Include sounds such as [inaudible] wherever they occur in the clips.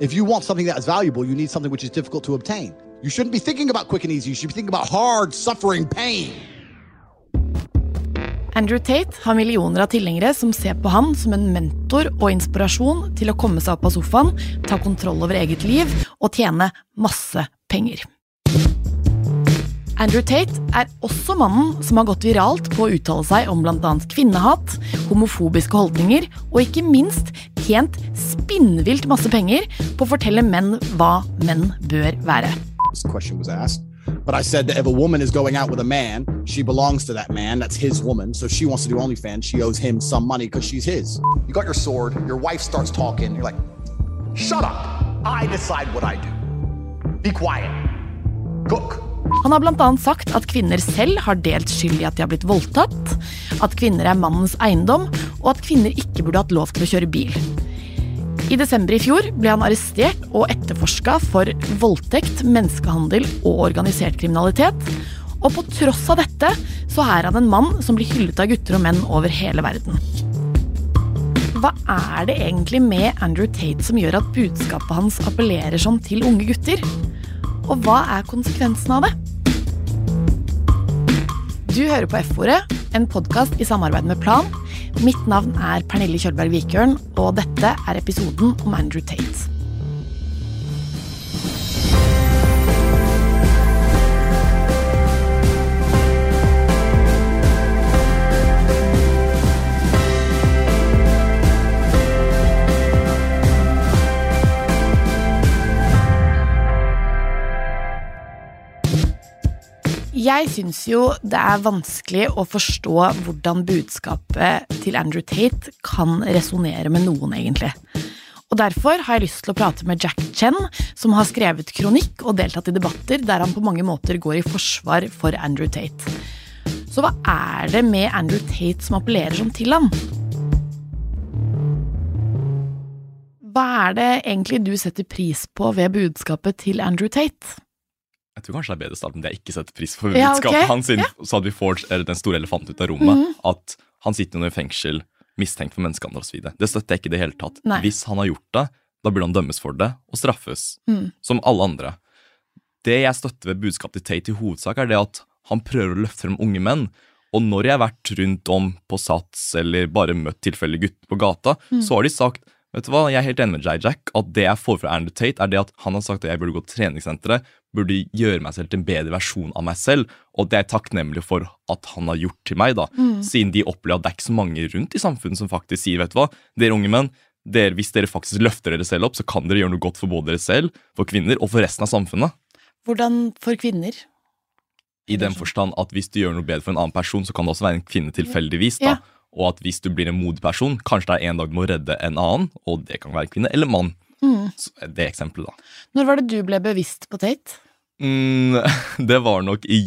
If you want something that is valuable, you need something which is difficult to obtain. You shouldn't be thinking about quick and easy. You should be thinking about hard, suffering pain. Andrew Tate har millioner av tilhengere som ser på han som en mentor og inspirasjon til å komme seg opp av sofaen, ta kontroll over eget liv og tjene masse penger. Andrew Tate er også mannen som har gått viralt på å uttale seg om bl.a. kvinnehat, homofobiske holdninger og ikke minst tjent spinnvilt masse penger på å fortelle menn hva menn bør være. But I said that if a woman is going out with a man, she belongs to that man. That's his woman. So she wants to do OnlyFans, she owes him some money because she's his. You got your sword, your wife starts talking. You're like, shut up. I decide what I do. Be quiet. Cook. Han har bl.a. sagt at kvinner selv har delt skyld i at de har blitt voldtatt, at kvinner er mannens eiendom, og at kvinner ikke burde hatt lov til å kjøre bil. I desember i fjor ble han arrestert og etterforska for voldtekt, menneskehandel og organisert kriminalitet. Og på tross av dette så er han en mann som blir hyllet av gutter og menn over hele verden. Hva er det egentlig med Andrew Tate som gjør at budskapet hans appellerer sånn til unge gutter? Og hva er konsekvensen av det? Du hører på F-ordet, en podkast i samarbeid med Plan. Mitt navn er Pernille Kjølberg Vikørn, og dette er episoden om Andrew Tate. Jeg syns jo det er vanskelig å forstå hvordan budskapet til Andrew Tate kan resonnere med noen, egentlig. Og Derfor har jeg lyst til å prate med Jack Chen, som har skrevet kronikk og deltatt i debatter der han på mange måter går i forsvar for Andrew Tate. Så hva er det med Andrew Tate som appellerer sånn til ham? Hva er det egentlig du setter pris på ved budskapet til Andrew Tate? Jeg tror kanskje det er bedre å starte med det jeg ikke setter pris på Ja, budskapet han, siden, ja. så hadde vi får den store elefanten ut av rommet. Mhm. At han sitter under fengsel, mistenkt for menneskehandel osv. Det støtter jeg ikke i det hele tatt. Nei. Hvis han har gjort det, da burde han dømmes for det og straffes. Mm. Som alle andre. Det jeg støtter ved budskapet til Tate i hovedsak, er det at han prøver å løfte frem unge menn. Og når jeg har vært rundt om på Sats eller bare møtt tilfeldige gutter på gata, Mm. så har de sagt Vet du hva, Jeg er helt enig med Jay Jack at det jeg får fra Andrew Tate, er det at han har sagt at jeg burde gå til treningssenteret, burde gjøre meg selv til en bedre versjon av meg selv, og det er jeg takknemlig for at han har gjort til meg, da. Mm. Siden de opplever at det er ikke så mange rundt i samfunnet som faktisk sier, vet du hva, dere unge menn, dere, hvis dere faktisk løfter dere selv opp, så kan dere gjøre noe godt for både dere selv, for kvinner og for resten av samfunnet. Hvordan for kvinner? I den forstand at hvis du gjør noe bedre for en annen person, så kan det også være en kvinne tilfeldigvis. da. Ja. Og at hvis du blir en modig person, kanskje det er en dag du må redde en annen, og det kan være en kvinne eller mann. Mm. Det er eksempelet, da. Når var det du ble bevisst på Tate? Mm, [laughs] det var nok i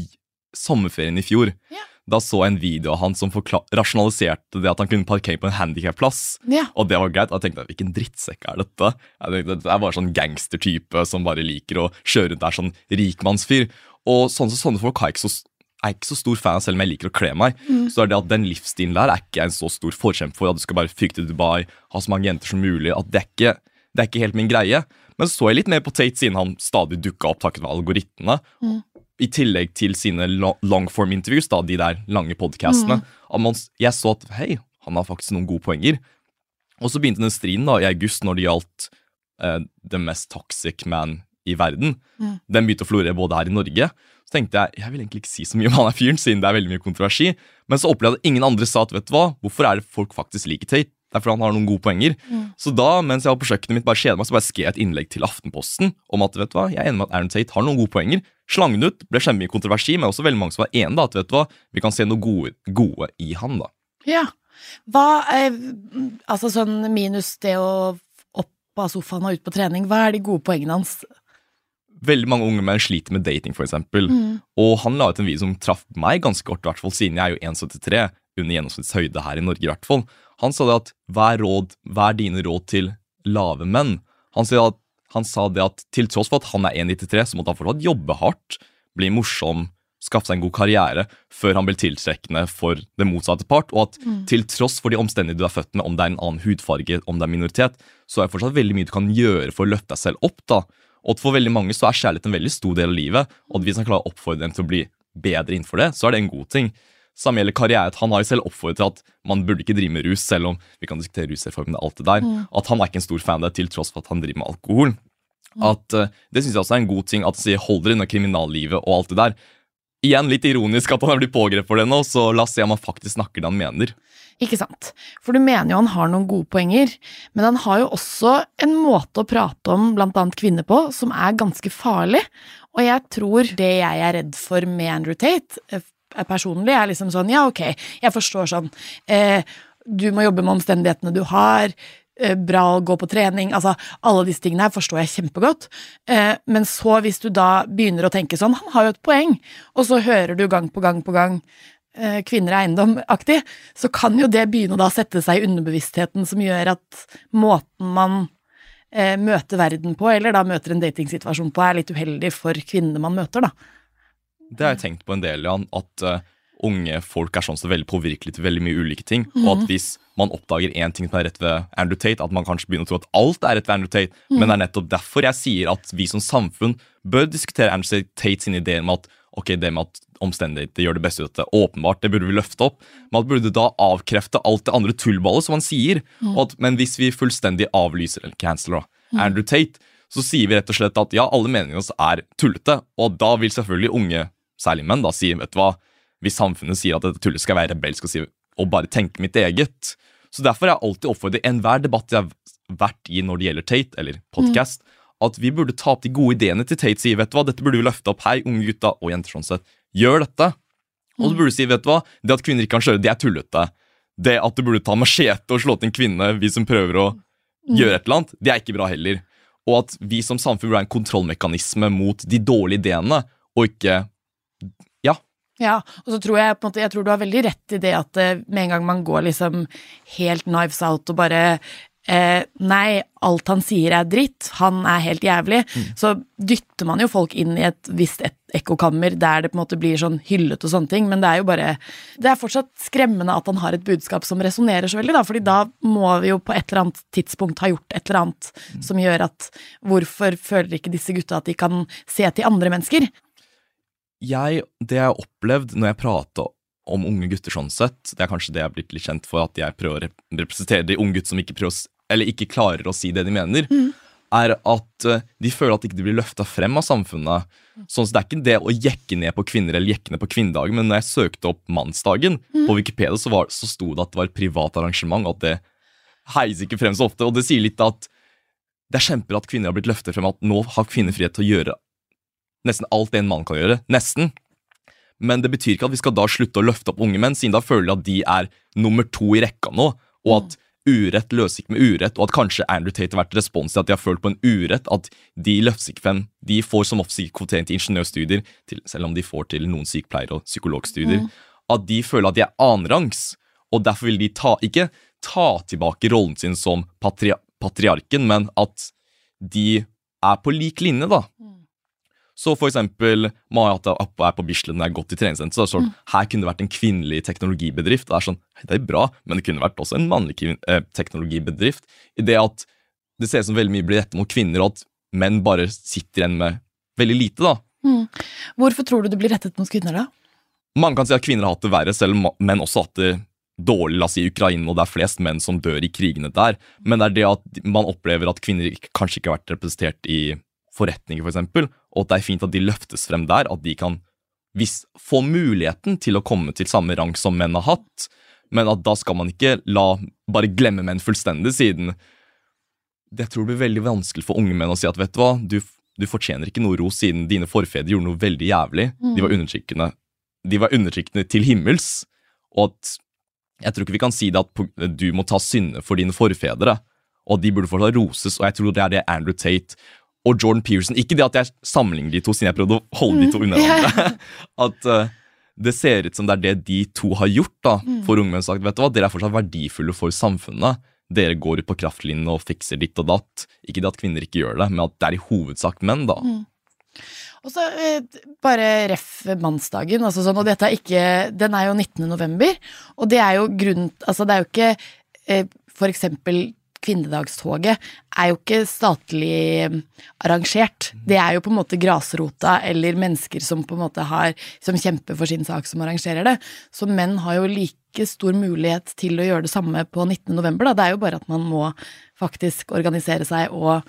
sommerferien i fjor. Ja. Da så jeg en video av han som rasjonaliserte det at han kunne parkere på en handikapplass. Ja. Og det var greit. Og jeg tenkte hvilken drittsekk er dette? Jeg tenkte, Det er bare sånn gangstertype som bare liker å kjøre rundt der, sånn rikmannsfyr. Og sånne, sånne folk har ikke så, er ikke så stor fan av, selv om jeg liker å kle meg. Mm. Så er det at den livsstilen der er ikke en så stor forkjemper for. At du skal bare fyke til Dubai, ha så mange jenter som mulig. at det er ikke det er ikke helt min greie. Men så så jeg litt mer på Tate siden han stadig dukka opp takket være algoritmene. Mm. I tillegg til sine lo- longform-interviews, da, de der lange podkastene. Jeg så at hei, han har faktisk noen gode poenger. Og så begynte den striden da, i august når det gjaldt eh, The Mest Toxic Man i verden. Mm. Den begynte å florere både her i Norge. Så tenkte jeg jeg vil egentlig ikke si så mye om han er fyren, siden det er veldig mye kontroversi. Men så opplevde jeg at ingen andre sa at vet du hva, hvorfor er det folk faktisk liker Tate? Det er fordi han har noen gode poenger. Mm. Så da, mens jeg var på kjøkkenet mitt bare kjeda meg, så bare skrev jeg et innlegg til Aftenposten om at vet du hva, jeg er enig med at Aaron Tate har noen gode poenger. Slang den ut, ble kjempemye kontroversi, men også veldig mange som var enige da, at vet du hva, vi kan se noe gode, gode i han. da. Ja. Hva er, Altså sånn minus det å opp av sofaen og ut på trening, hva er de gode poengene hans? Veldig mange unge menn sliter med dating, for eksempel. Og han la ut en video som traff meg ganske godt, i hvert fall, siden jeg er jo 1,73, under gjennomsnittshøyde her i Norge. i hvert fall. Han sa det at hva er, råd, hva er dine råd til lave menn? Han sa, at, han sa det at til tross for at han er 1,93, så måtte han fortsatt jobbe hardt, bli morsom, skaffe seg en god karriere før han blir tiltrekkende for det motsatte part. Og at til tross for de omstendighetene du er født med, om det er en annen hudfarge, om det er minoritet, så er det fortsatt veldig mye du kan gjøre for å løfte deg selv opp. da. Og for veldig mange så er kjærlighet en veldig stor del av livet, og hvis han klarer å oppfordre dem til å bli bedre innenfor det, så er det en god ting. Samme gjelder karriere. Han har jo selv oppfordret til at man burde ikke drive med rus, selv om vi kan diskutere rusreformen og alt det der. At han er ikke en stor fan av det, til tross for at han driver med alkohol. At uh, Det syns jeg også er en god ting. At sier hold dere unna kriminallivet og alt det der. Igjen litt ironisk at han er blitt pågrepet for det nå, så la oss se om han faktisk snakker det han mener. Ikke sant. For du mener jo han har noen gode poenger, men han har jo også en måte å prate om blant annet kvinner på som er ganske farlig. Og jeg tror det jeg er redd for med Andrew Tate eh, personlig, er liksom sånn ja, ok, jeg forstår sånn eh, Du må jobbe med omstendighetene du har. eh, Bra å gå på trening. Altså, alle disse tingene her forstår jeg kjempegodt. Eh, men så, hvis du da begynner å tenke sånn Han har jo et poeng, og så hører du gang på gang på gang eh, kvinner er eiendom-aktig, så kan jo det begynne å da sette seg i underbevisstheten som gjør at måten man eh, møter verden på, eller da møter en datingsituasjon på, er litt uheldig for kvinnene man møter, da. Det har jeg tenkt på en del, Jan. At uh, unge folk er sånn så veldig påvirkelig til veldig mye ulike ting. Og at hvis man oppdager én ting som er rett ved Andrew Tate, at man kanskje begynner å tro at alt er rett ved Andrew Tate. Men det er nettopp derfor jeg sier at vi som samfunn bør diskutere Andrew Tate sine ideer med at ok, det med at omstendigheter gjør det beste ut av det, åpenbart, det burde vi løfte opp. Men at burde da avkrefte alt det andre tullballet som han sier. Og at, men hvis vi fullstendig avlyser, eller canceler, da, Andrew Tate, så sier vi rett og slett at ja, alle meningene oss er tullete. Og da vil selvfølgelig unge, særlig menn, da sier vet du hva, hvis samfunnet sier at dette tullet skal være rebelsk og, si, og bare tenke mitt eget. Så derfor har jeg alltid oppfordret enhver debatt jeg har vært i når det gjelder Tate, eller podcast, at vi burde ta opp de gode ideene til Tate. Si vet du hva, dette burde vi løfte opp. Hei, unge gutta og jenter sånn sett. Gjør dette. Og så burde du si vet du hva, det at kvinner ikke kan kjøre, det er tullete. Det at du burde ta machete og slå til en kvinne hvis hun prøver å gjøre et eller annet, det er ikke bra heller. Og at vi som samfunn burde ha en kontrollmekanisme mot de dårlige ideene, og ikke Ja. Ja, og så tror jeg på en måte, jeg tror du har veldig rett i det at eh, med en gang man går liksom helt knives out og bare eh, Nei, alt han sier er dritt, han er helt jævlig. Så dytter man jo folk inn i et visst et ekkokammer der det på en måte blir sånn hyllet og sånne ting, men det er jo bare Det er fortsatt skremmende at han har et budskap som resonnerer så veldig, da, fordi da må vi jo på et eller annet tidspunkt ha gjort et eller annet som gjør at Hvorfor føler ikke disse gutta at de kan se til andre mennesker? Jeg, det jeg har opplevd når jeg prater om unge gutter sånn sett, det er kanskje det jeg har blitt litt kjent for, at jeg prøver å representere de unge gutter som ikke, prøver, eller ikke klarer å si det de mener, er at eh, de føler at de ikke blir løfta frem av samfunnet. Sånn, så Det er ikke det å jekke ned på kvinner eller jekke ned på kvinnedagen, men når jeg søkte opp mannsdagen på Wikipedia, så, var, så sto det at det var et privat arrangement, og at det heiser ikke frem så ofte. Og det sier litt at det er kjemper at kvinner har blitt løftet frem, at nå har kvinner frihet til å gjøre nesten alt det en mann kan gjøre. Nesten. Men det betyr ikke at vi skal da slutte å løfte opp unge menn, siden da føler de at de er nummer to i rekka nå, og at urett løser ikke med urett, og at kanskje Andrew Tate har vært respons til at de har følt på en urett, at de løftes ikke frem. De får som oftest ikke kvotering til ingeniørstudier, til, selv om de får til noen sykepleiere og psykologstudier, at de føler at de er annenrangs, og derfor vil de ta, ikke ta tilbake rollen sin som patria, patriarken, men at de er på lik linje, da. Så for eksempel, Mayata Appa er på Bislett når jeg har gått i treningssenter, så er det sånn, her kunne det vært en kvinnelig teknologibedrift. Det er sånn, det er bra, men det kunne vært også en mannlig eh, teknologibedrift. I det at det ser ut som veldig mye blir rettet mot kvinner, og at menn bare sitter igjen med veldig lite. da. Hvorfor tror du det blir rettet mot kvinner, da? Man kan si at kvinner har hatt det verre, selv om menn også har hatt det dårlig. La oss si Ukraina, og det er flest menn som dør i krigene der. Men det er det at man opplever at kvinner kanskje ikke har vært representert i forretninger, f.eks., eksempel, og at det er fint at de løftes frem der. At de kan hvis, få muligheten til å komme til samme rang som menn har hatt. Men at da skal man ikke la bare glemme menn fullstendig, siden jeg tror det blir veldig vanskelig for unge menn å si at vet du hva, du, du fortjener ikke noe ros siden dine forfedre gjorde noe veldig jævlig. De var undertrykkende de var undertrykkende til himmels. Og at jeg tror ikke vi kan si det at du må ta synde for dine forfedre. Og de burde fortsatt roses, og jeg tror det er det Andrew Tate og Jordan Pearson Ikke det at jeg sammenligner de to, siden jeg prøvde å holde de to unna [laughs] hverandre. At uh, det ser ut som det er det de to har gjort da, for unge menn. Sagt, vet du hva, Dere er fortsatt verdifulle for samfunnet. Dere går ut på kraftlinjen og fikser ditt og datt. Ikke det at kvinner ikke gjør det, men at det er i hovedsak menn. da. Og så eh, bare ref mannsdagen, altså sånn, og dette er ikke Den er jo 19. november, og det er jo grunnen Altså, det er jo ikke eh, for eksempel kvinnedagstoget er jo ikke statlig eh, arrangert. Det er jo på en måte grasrota eller mennesker som på en måte har Som kjemper for sin sak, som arrangerer det. Så menn har jo like stor mulighet til å gjøre det samme på 19. november. Det er jo bare at man må faktisk organisere seg og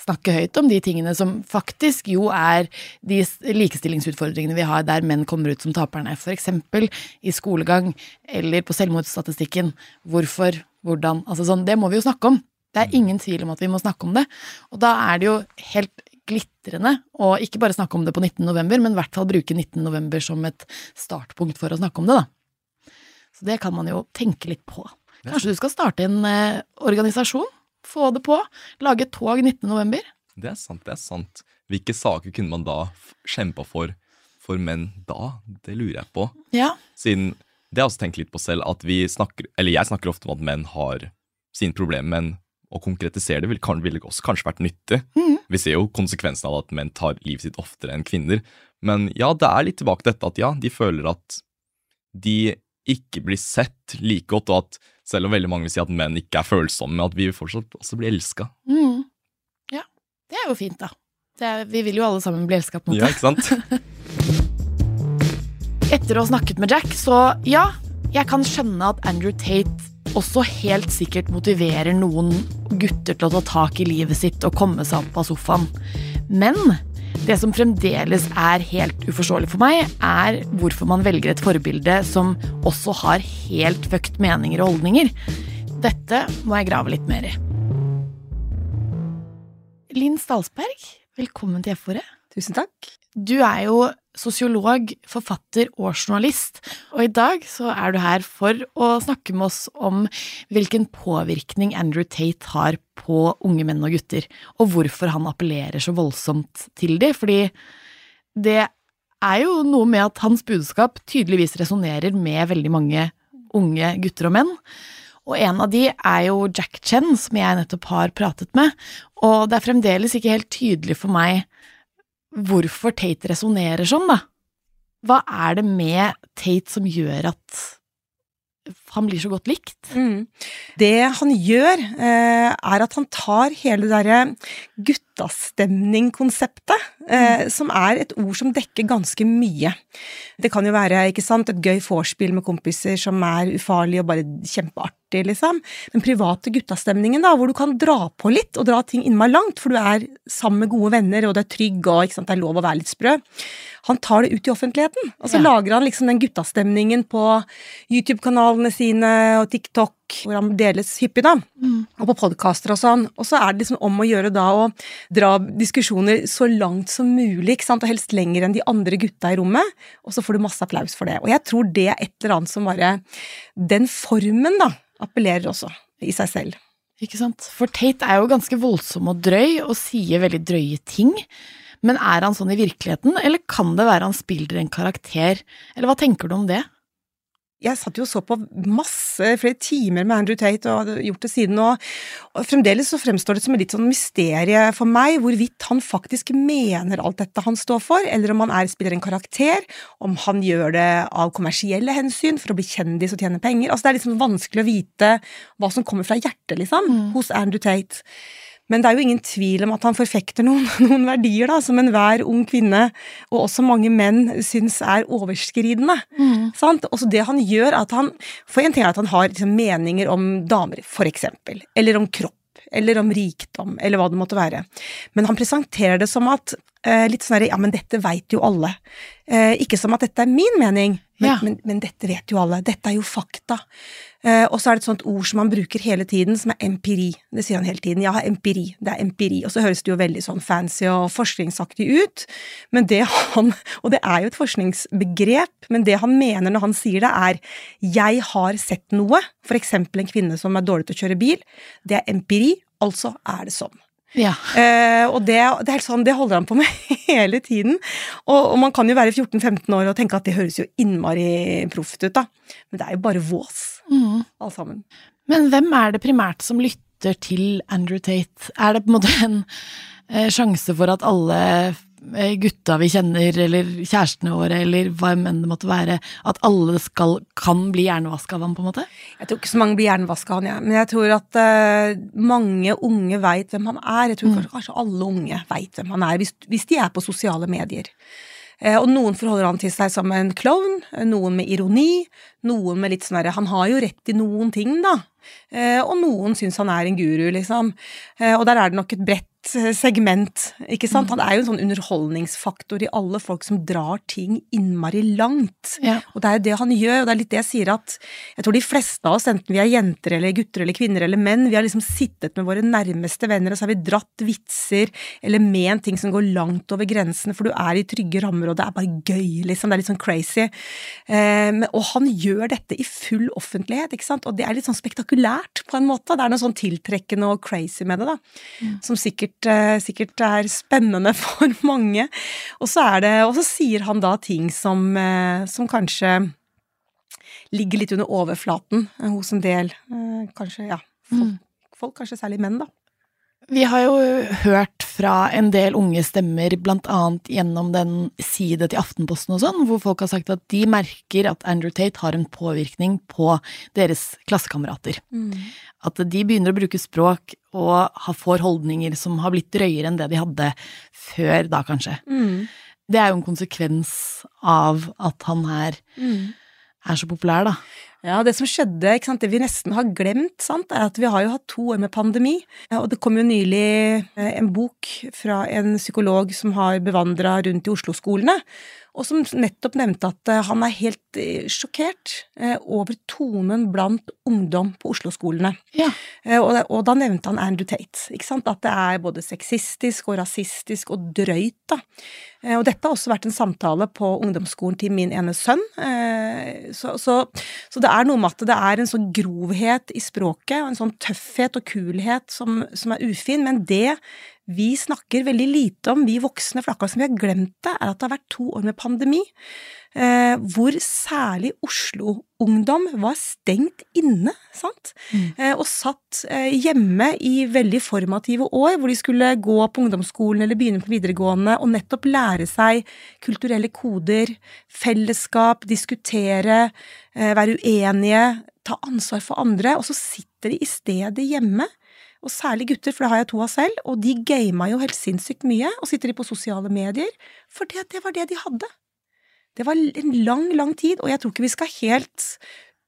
snakke høyt om de tingene som faktisk jo er de likestillingsutfordringene vi har der menn kommer ut som taperne. Eksempel i skolegang eller på selvmordsstatistikken. Hvorfor, hvordan Altså sånn, det må vi jo snakke om. Det er ingen tvil om at vi må snakke om det. Og da er det jo helt glitrende å ikke bare snakke om det på 19. november, men i hvert fall bruke 19. november som et startpunkt for å snakke om det, da. Så det kan man jo tenke litt på. Kanskje du skal starte en eh, organisasjon? Få det på. Lage et tog 19. november. Det er sant, det er sant. Hvilke saker kunne man da kjempa for for menn da? Det lurer jeg på. Ja. Siden det har jeg også tenkt litt på selv, at vi snakker, eller jeg snakker ofte om at menn har sine problemer, men å konkretisere det ville kan, vil også kanskje vært nyttig. Vi ser jo konsekvensen av at menn tar livet sitt oftere enn kvinner. Men ja, det er litt tilbake til dette at ja, de føler at de ikke blir sett like godt, og at selv om veldig mange vil si at menn ikke er følsomme, at vi fortsatt også blir elska. Mm. Ja. Det er jo fint, da. Det er, vi vil jo alle sammen bli elska, på en måte. Ja, ikke sant? [laughs] Etter å ha snakket med Jack, så ja, jeg kan skjønne at Andrew Tate også helt sikkert motiverer noen gutter til å ta tak i livet sitt og komme seg opp av sofaen. Men det som fremdeles er helt uforståelig for meg, er hvorfor man velger et forbilde som også har helt fucked meninger og holdninger. Dette må jeg grave litt mer i. Linn Stalsberg, velkommen til F-ordet. Tusen takk. Du er jo sosiolog, forfatter og journalist, og i dag så er du her for å snakke med oss om hvilken påvirkning Andrew Tate har på unge menn og gutter, og hvorfor han appellerer så voldsomt til de, fordi det er jo noe med at hans budskap tydeligvis resonnerer med veldig mange unge gutter og menn. Og en av de er jo Jack Chen, som jeg nettopp har pratet med, og det er fremdeles ikke helt tydelig for meg hvorfor Tate resonnerer sånn, da. Hva er det med Tate som gjør at han blir så godt likt? Mm. Det han gjør, eh, er at han tar hele det derre guttastemning-konseptet, eh, som er et ord som dekker ganske mye. Det kan jo være ikke sant, et gøy vorspiel med kompiser som er ufarlig og bare kjempeartig, liksom. Den private guttastemningen, da, hvor du kan dra på litt og dra ting innmari langt, for du er sammen med gode venner, og du er trygg, og ikke sant, det er lov å være litt sprø. Han tar det ut i offentligheten, og så Ja. lager han liksom den guttastemningen på YouTube-kanalene sine og TikTok, hvor han deles hyppig, da og på podkaster og sånn. Og så er det liksom om å gjøre da å dra diskusjoner så langt som mulig, ikke sant, og helst lenger enn de andre gutta i rommet, og så får du masse applaus for det. Og jeg tror det er et eller annet som bare Den formen, da, appellerer også i seg selv. Ikke sant? For Tate er jo ganske voldsom og drøy, og sier veldig drøye ting. Men er han sånn i virkeligheten, eller kan det være han spiller en karakter? Eller hva tenker du om det? Jeg satt jo og så på masse, flere timer med Andrew Tate og hadde gjort det siden, og, og fremdeles så fremstår det som et litt sånn mysterie for meg hvorvidt han faktisk mener alt dette han står for, eller om han er, spiller en karakter, om han gjør det av kommersielle hensyn for å bli kjendis og tjene penger. Altså det er liksom vanskelig å vite hva som kommer fra hjertet, liksom, hos Andrew Tate. Men det er jo ingen tvil om at han forfekter noen, [laughs] noen verdier da, som enhver ung kvinne, og også mange menn, syns er overskridende. Sant? Også det han gjør, at han For en ting er at han har liksom, meninger om damer, for eksempel. Eller om kropp. Eller om rikdom, eller hva det måtte være. Men han presenterer det som at Litt sånn herre Ja, men dette veit jo alle. Eh, ikke som at dette er min mening, men, Ja. men, men dette vet jo alle. Dette er jo fakta. Eh, og så er det et sånt ord som han bruker hele tiden, som er empiri. Det sier han hele tiden. Ja, empiri. Det er empiri. Og så høres det jo veldig sånn fancy og forskningsaktig ut, men det han [laughs] Og det er jo et forskningsbegrep, men det han mener når han sier det, er jeg har sett noe, for eksempel en kvinne som er dårlig til å kjøre bil. Det er empiri, altså er det sånn. Ja. Eh, og det, det er helt sånn, det holder han på med [laughs] hele tiden. Og, og man kan jo være 14-15 år og tenke at det høres jo innmari proft ut, da. Men det er jo bare vås, Mm. alle sammen. Men hvem er det primært som lytter til Andrew Tate? Er det på en måte en eh, sjanse for at alle gutta vi kjenner, eller kjærestene våre, eller hva enn det måtte være, at alle skal, kan bli hjernevaska av ham, på en måte? Jeg tror ikke så mange blir hjernevaska av han, jeg. Men jeg tror at uh, mange unge veit hvem han er. Jeg tror kanskje, kanskje alle unge veit hvem han er, hvis, hvis de er på sosiale medier. Uh, og noen forholder han til seg som en klovn, noen med ironi, noen med litt sånn herre Han har jo rett i noen ting, da. Eh, og noen syns han er en guru, liksom. Eh, og der er det nok et bredt eh, segment, ikke sant. Han er jo en sånn underholdningsfaktor i alle folk som drar ting innmari langt. Ja. Og det er jo det han gjør, og det er litt det jeg sier at jeg tror de fleste av oss, enten vi er jenter eller gutter eller kvinner eller menn, vi har liksom sittet med våre nærmeste venner, og så har vi dratt vitser eller ment ting som går langt over grensene, for du er i trygge rammer, og det er bare gøy, liksom. Det er litt sånn crazy. Og han gjør dette i full offentlighet, ikke sant, og det er litt sånn spektakulært på en måte. Det er noe sånn tiltrekkende og crazy med det, da. Mm. Som sikkert, eh, sikkert er spennende [laughs] for mange. Og så er det Og så sier han da ting som, eh, som kanskje ligger litt under overflaten eh, hos en del, kanskje, ja, folk, Mm. folk, kanskje særlig menn, da. Vi har jo hørt fra en del unge stemmer, blant annet gjennom den side til Aftenposten og sånn, hvor folk har sagt at de merker at Andrew Tate har en påvirkning på deres klassekamerater. At de begynner å bruke språk og får holdninger som har blitt drøyere enn det de hadde før da, kanskje. Mm. Det er jo en konsekvens av at han her Mm. er så populær, da. Ja, det som skjedde, ikke sant, det vi nesten har glemt, sant, er at vi har jo hatt to år med pandemi. Og det kom jo nylig eh, en bok fra en psykolog som har bevandra rundt i Oslo-skolene, og som nettopp nevnte at eh, han er helt eh, sjokkert eh, over tonen blant ungdom på Oslo-skolene. Ja. Og, da nevnte han Andrew Tate, ikke sant? at det er både sexistisk og rasistisk og drøyt. da. Og dette har også vært en samtale på ungdomsskolen til min ene sønn. Så, så, så det er noe med at det er en sånn grovhet i språket, og en sånn tøffhet og kulhet som, som er ufin, men det vi snakker veldig lite om, vi voksne, for akkurat som vi har glemt det, er at det har vært to år med pandemi, eh, hvor særlig Oslo-ungdom var stengt inne, sant? Eh, og satt eh, hjemme i veldig formative år, hvor de skulle gå på ungdomsskolen eller begynne på videregående og nettopp lære seg kulturelle koder, fellesskap, diskutere, eh, være uenige, ta ansvar for andre, og så sitter de i stedet hjemme. Og særlig gutter, for det har jeg to av selv, og de gama jo helt sinnssykt mye, og sitter de på sosiale medier, for det, det var det de hadde. Det var en lang, lang tid, og jeg tror ikke vi skal helt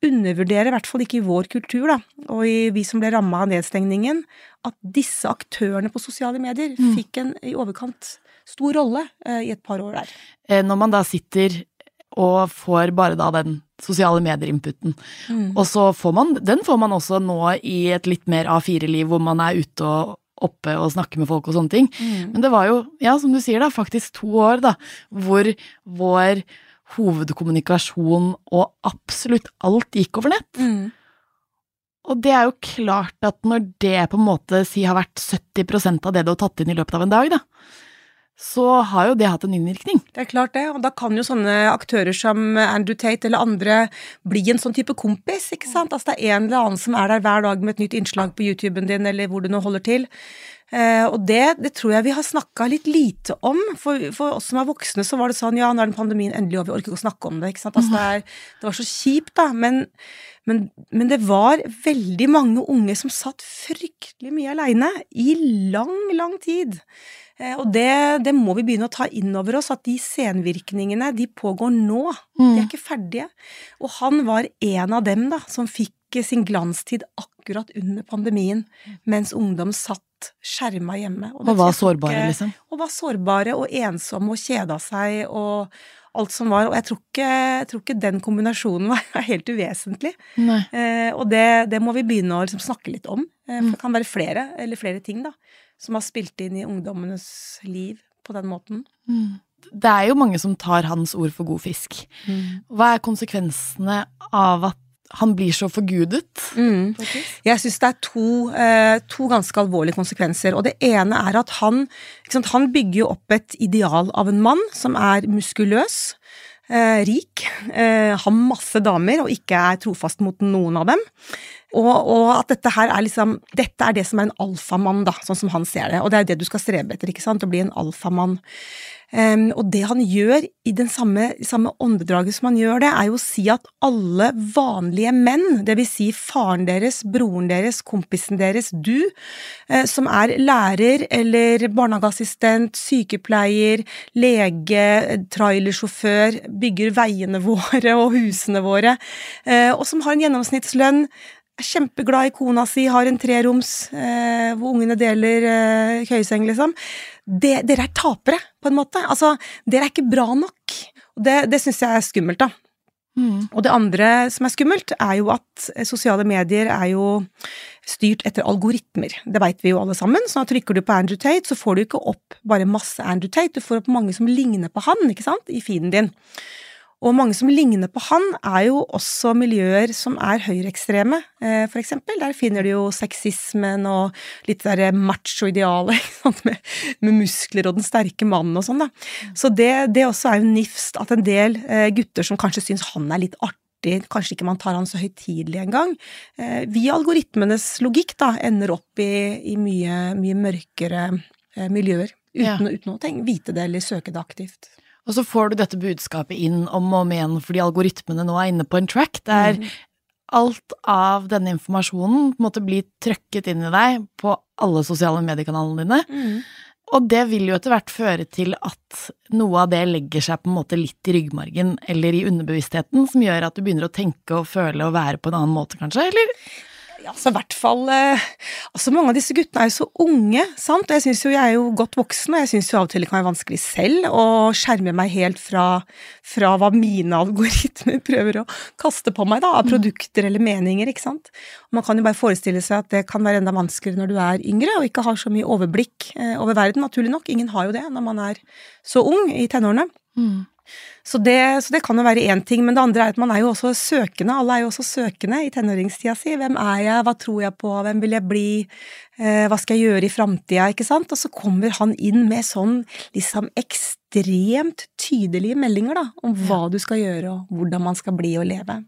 undervurdere, i hvert fall ikke i vår kultur, da, og i vi som ble ramma av nedstengningen, at disse aktørene på sosiale medier Mm. fikk en i overkant stor rolle eh, i et par år der. Eh, Når man da sitter og får bare da den sosiale medier-inputen, Mm. og så får man, den får man også nå i et litt mer A4-liv, hvor man er ute og oppe og snakker med folk og sånne ting. Mm. Men det var jo, ja, som du sier da, faktisk to år da, hvor vår hovedkommunikasjon og absolutt alt gikk over nett. Mm. Og det er jo klart at når det på en måte si har vært 70% av det du har tatt inn i løpet av en dag, da, så har jo det hatt en innvirkning. Det er klart det, og da kan jo sånne aktører som Andrew Tate eller andre bli en sånn type kompis, ikke sant? Altså det er en eller annen som er der hver dag med et nytt innslag på YouTuben din, eller hvor du nå holder til. Eh, og det, det tror jeg vi har snakka litt lite om. For, for oss som er voksne, så var det sånn ja, nå er den pandemien endelig over, vi orker ikke å snakke om det. ikke sant? Altså det, er, det var så kjipt, da. Men, men, men det var veldig mange unge som satt fryktelig mye aleine i lang, lang tid. Eh, Og det, det må vi begynne å ta inn over oss, at de senvirkningene, de pågår nå. De er ikke ferdige. Og han var en av dem da, som fikk sin glanstid akkurat under pandemien, mens ungdom satt skjerma hjemme. Og og var ikke- sårbare, liksom. Og var sårbare og ensomme og kjeda seg og alt som var. Og jeg tror ikke, jeg tror ikke den kombinasjonen [laughs] var helt uvesentlig. Eh, og det, det må vi begynne å liksom snakke litt om. Eh, Mm. for det kan være flere, eller flere ting, da, som har spilt inn i ungdommenes liv på den måten. Mm. Det er jo mange som tar hans ord for god fisk. Hva er konsekvensene av at han blir så forgudet? Mm. Jeg syns det er to, eh, to ganske alvorlige konsekvenser. Og det ene er at han, sant, han bygger jo opp et ideal av en mann som er muskuløs, eh, rik, eh, har masse damer og ikke er trofast mot noen av dem. Og, og, at dette her er liksom Dette er det som er en alfamann, da, sånn som han ser det. Og det er det du skal strebe etter, ikke sant? Å bli en alfamann. Um, og det han gjør i den samme, samme åndedraget som han gjør det, er jo å si at alle vanlige menn, vil si faren deres, broren deres, kompisen deres, du, uh, som er lærer eller barnehageassistent, sykepleier, lege, trailersjåfør, bygger veiene [laughs] våre og husene våre, uh, og som har en gjennomsnittslønn er kjempeglad i kona si, har en treroms eh, hvor ungene deler eh, køyeseng, liksom. Det, dere er tapere, på en måte. Altså, dere er ikke bra nok. Og det, det syns jeg er skummelt, da. Mm. Og det andre som er skummelt, er jo at eh, sosiale medier er jo styrt etter algoritmer. Det veit vi jo alle sammen. Så da trykker du på Andrew Tate, så får du ikke opp bare masse Andrew Tate, du får opp mange som ligner på han, ikke sant, i feeden din. Og mange som ligner på han, er jo også miljøer som er høyreekstreme, f.eks. for eksempel. Der finner du jo sexismen og litt det derre macho-idealet [laughs] med, med, muskler og den sterke mannen og sånn, da. Så det, det, også er jo nifst at en del eh, gutter som kanskje syns han er litt artig, kanskje ikke man tar han så høytidelig engang, eh, via algoritmenes logikk da, ender opp i, i mye, mye mørkere eh, miljøer. Uten, ja. uten å tenke, vite det eller søke det aktivt. Og så får du dette budskapet inn om og om igjen fordi algoritmene nå er inne på en track der mm. alt av denne informasjonen på en måte blir trøkket inn i deg på alle sosiale mediekanalene dine. Mm. Og det vil jo etter hvert føre til at noe av det legger seg på en måte litt i ryggmargen eller i underbevisstheten, som gjør at du begynner å tenke og føle og være på en annen måte, kanskje, eller? Altså, i hvert fall eh, altså Mange av disse guttene er jo så unge, sant, og jeg syns jo jeg er jo godt voksen, og jeg syns jo av og til det kan være vanskelig selv å skjerme meg helt fra, fra hva mine algoritmer prøver å kaste på meg, da, av mm. produkter eller meninger, ikke sant. Man kan jo bare forestille seg at det kan være enda vanskeligere når du er yngre og ikke har så mye overblikk eh, over verden, naturlig nok. Ingen har jo det når man er så ung i tenårene. Mm. Så det, så det, kan jo være én ting, men det andre er at man er jo også søkende. Alle er jo også søkende i tenåringstida si. Hvem er jeg, hva tror jeg på, hvem vil jeg bli, eh, hva skal jeg gjøre i framtida, ikke sant? Og så kommer han inn med sånn liksom ekstremt tydelige meldinger, da, om hva du skal gjøre og hvordan man skal bli og leve.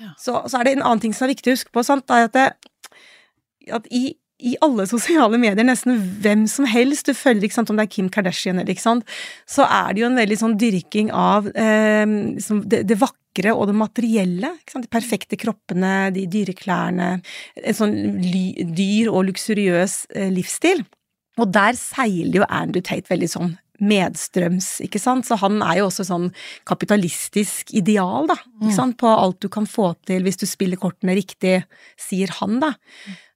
Ja. Så, så, er det en annen ting som er viktig å huske på, sant, er at, det, at i i alle sosiale medier, nesten hvem som helst du følger, ikke sant, om det er Kim Kardashian eller ikke sant, så er det jo en veldig sånn dyrking av eh, liksom det, det, vakre og det materielle. ikke sant, De perfekte kroppene, de dyre klærne, en sånn ly, dyr og luksuriøs eh, livsstil. Og der seiler jo Andrew Tate veldig sånn medstrøms, ikke sant, så han er jo også sånn kapitalistisk ideal, da, ikke mm. sant, på alt du kan få til hvis du spiller kortene riktig, sier han, da.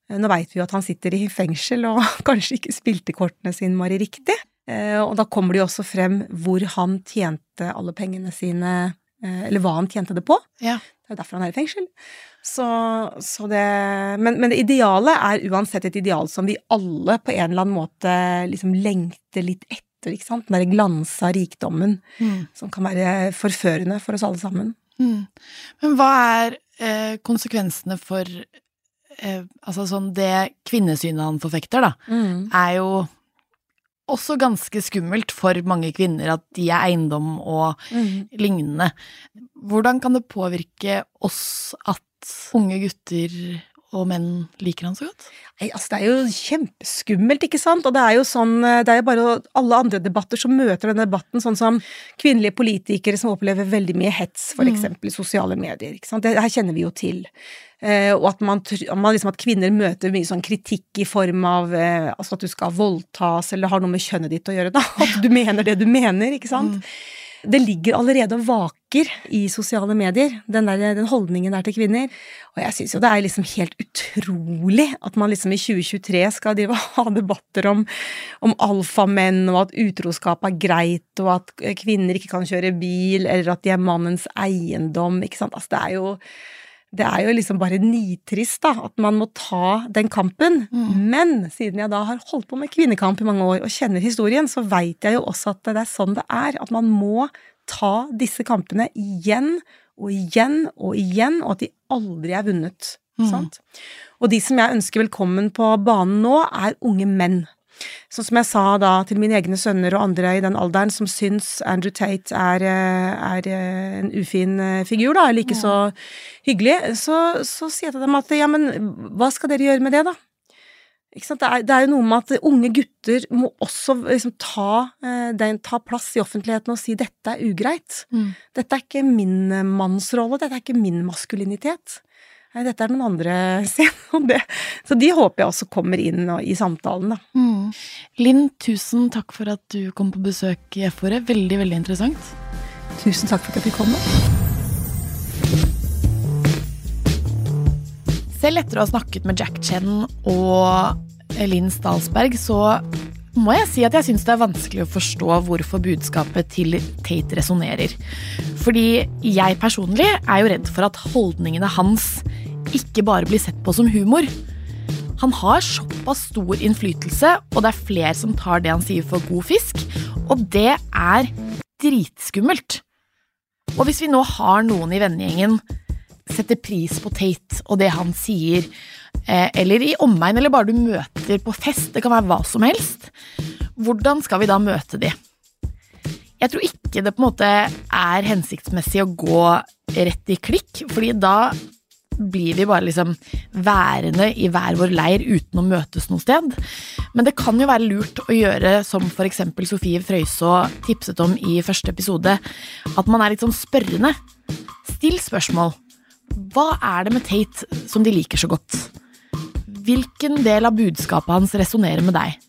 Nå veit vi jo at han sitter i fengsel og [laughs] kanskje ikke spilte kortene sine Mari riktig. Eh, og da kommer det jo også frem hvor han tjente alle pengene sine, eh, eller hva han tjente det på. Ja. Det er jo derfor han er i fengsel. Så, så det, men, men, det ideale er uansett et ideal som vi alle på en eller annen måte liksom lengter litt etter. ikke sant? Den derre glansa rikdommen mm. som kan være forførende for oss alle sammen. Mm. Men hva er eh, konsekvensene for Altså sånn det kvinnesynet han forfekter, da, mm. er jo også ganske skummelt for mange kvinner at de er eiendom og mm. lignende. Hvordan kan det påvirke oss at unge gutter og menn liker han så godt? Nei, altså Det er jo kjempeskummelt, ikke sant? Og det er jo sånn eh, Det er jo bare alle andre debatter som møter denne debatten, sånn som kvinnelige politikere som opplever veldig mye hets, for mm. i sosiale medier. ikke sant? Det her kjenner vi jo til. Eh, og at, man, man liksom, at kvinner møter mye sånn kritikk i form av eh, altså at du skal voldtas, eller har noe med kjønnet ditt å gjøre, da. [laughs] At du mener det du mener, ikke sant. Mm. Det ligger allerede og vaker i sosiale medier, den, der, den holdningen der til kvinner. Og jeg syns jo det er liksom helt utrolig at man liksom i 2023 skal drive og ha debatter om, om alfamenn, og at utroskap er greit, og at kvinner ikke kan kjøre bil, eller at de er mannens eiendom, ikke sant. Altså, det er jo det er jo liksom bare nitrist da, at man må ta den kampen. Mm. Men siden jeg da har holdt på med kvinnekamp i mange år og kjenner historien, så veit jeg jo også at det er sånn det er. At man må ta disse kampene igjen og igjen og igjen, og at de aldri er vunnet. Mm. Og de som jeg ønsker velkommen på banen nå, er unge menn. Sånn som jeg sa da til mine egne sønner og andre i den alderen som syns Andrew Tate er, eh, er eh, en ufin eh, figur, da, eller ikke så hyggelig, så, så sier jeg til dem at ja, men hva skal dere gjøre med det, da? Det er, det, er, jo noe med at unge gutter må også liksom ta, den, ta plass i offentligheten og si 'dette er ugreit'. Mm. Dette er ikke min mannsrolle, dette er ikke min maskulinitet. Nei, dette er noen andre [laughs] scener. Så de håper jeg også kommer inn i samtalen, da. Mm. Linn, tusen takk for at du kom på besøk i F-ordet. Veldig, veldig interessant. Tusen takk for at jeg fikk komme. Selv etter å ha snakket med Jack Chen og Linn Stalsberg, så må jeg si at jeg syns det er vanskelig å forstå hvorfor budskapet til Tate resonnerer. Fordi jeg personlig er jo redd for at holdningene hans ikke bare blir sett på som humor. Han har såpass stor innflytelse, og det er flere som tar det han sier for god fisk, og det er dritskummelt. Og hvis vi nå har noen i vennegjengen setter pris på Tate og det han sier, eh, eller i omegn, eller bare du møter på fest, det kan være hva som helst, hvordan skal vi da møte de? Jeg tror ikke det på en måte er hensiktsmessig å gå rett i klikk, fordi da blir vi bare liksom værende i hver vår leir uten å møtes noe sted. Men det kan jo være lurt å gjøre som eksempel Sofie Frøysaa tipset om i første episode, at man er litt sånn spørrende. Still spørsmål. Hva er det med Tate som de liker så godt? Hvilken del av budskapet hans resonnerer med deg?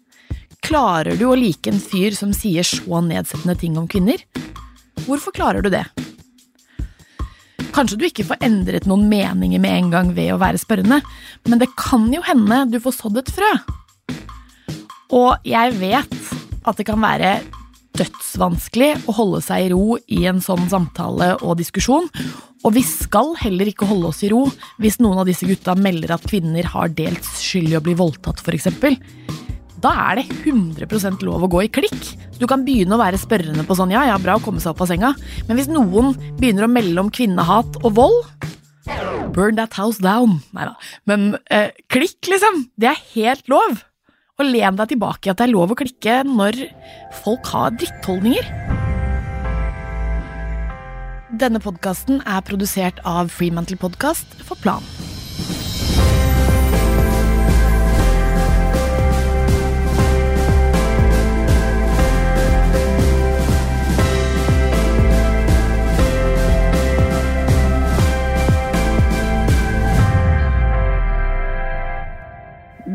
Klarer du å like en fyr som sier så nedsettende ting om kvinner? Hvorfor klarer du det? Kanskje du ikke får endret noen meninger med en gang ved å være spørrende, men det kan jo hende du får sådd et frø. Og jeg vet at det kan være dødsvanskelig å holde seg i ro i en sånn samtale og diskusjon, og vi skal heller ikke holde oss i ro hvis noen av disse gutta melder at kvinner har delt skyld i å bli voldtatt, f.eks da er det 100% lov å gå i klikk. Du kan begynne å være spørrende på sånn ja, ja, bra å komme seg opp av senga, men hvis noen begynner å melde om kvinnehat og vold Burn that house down. Nei da. Men eh, klikk, liksom. Det er helt lov. Og len deg tilbake i at det er lov å klikke når folk har drittholdninger. Denne podkasten er produsert av Freemantle Podcast for Plan.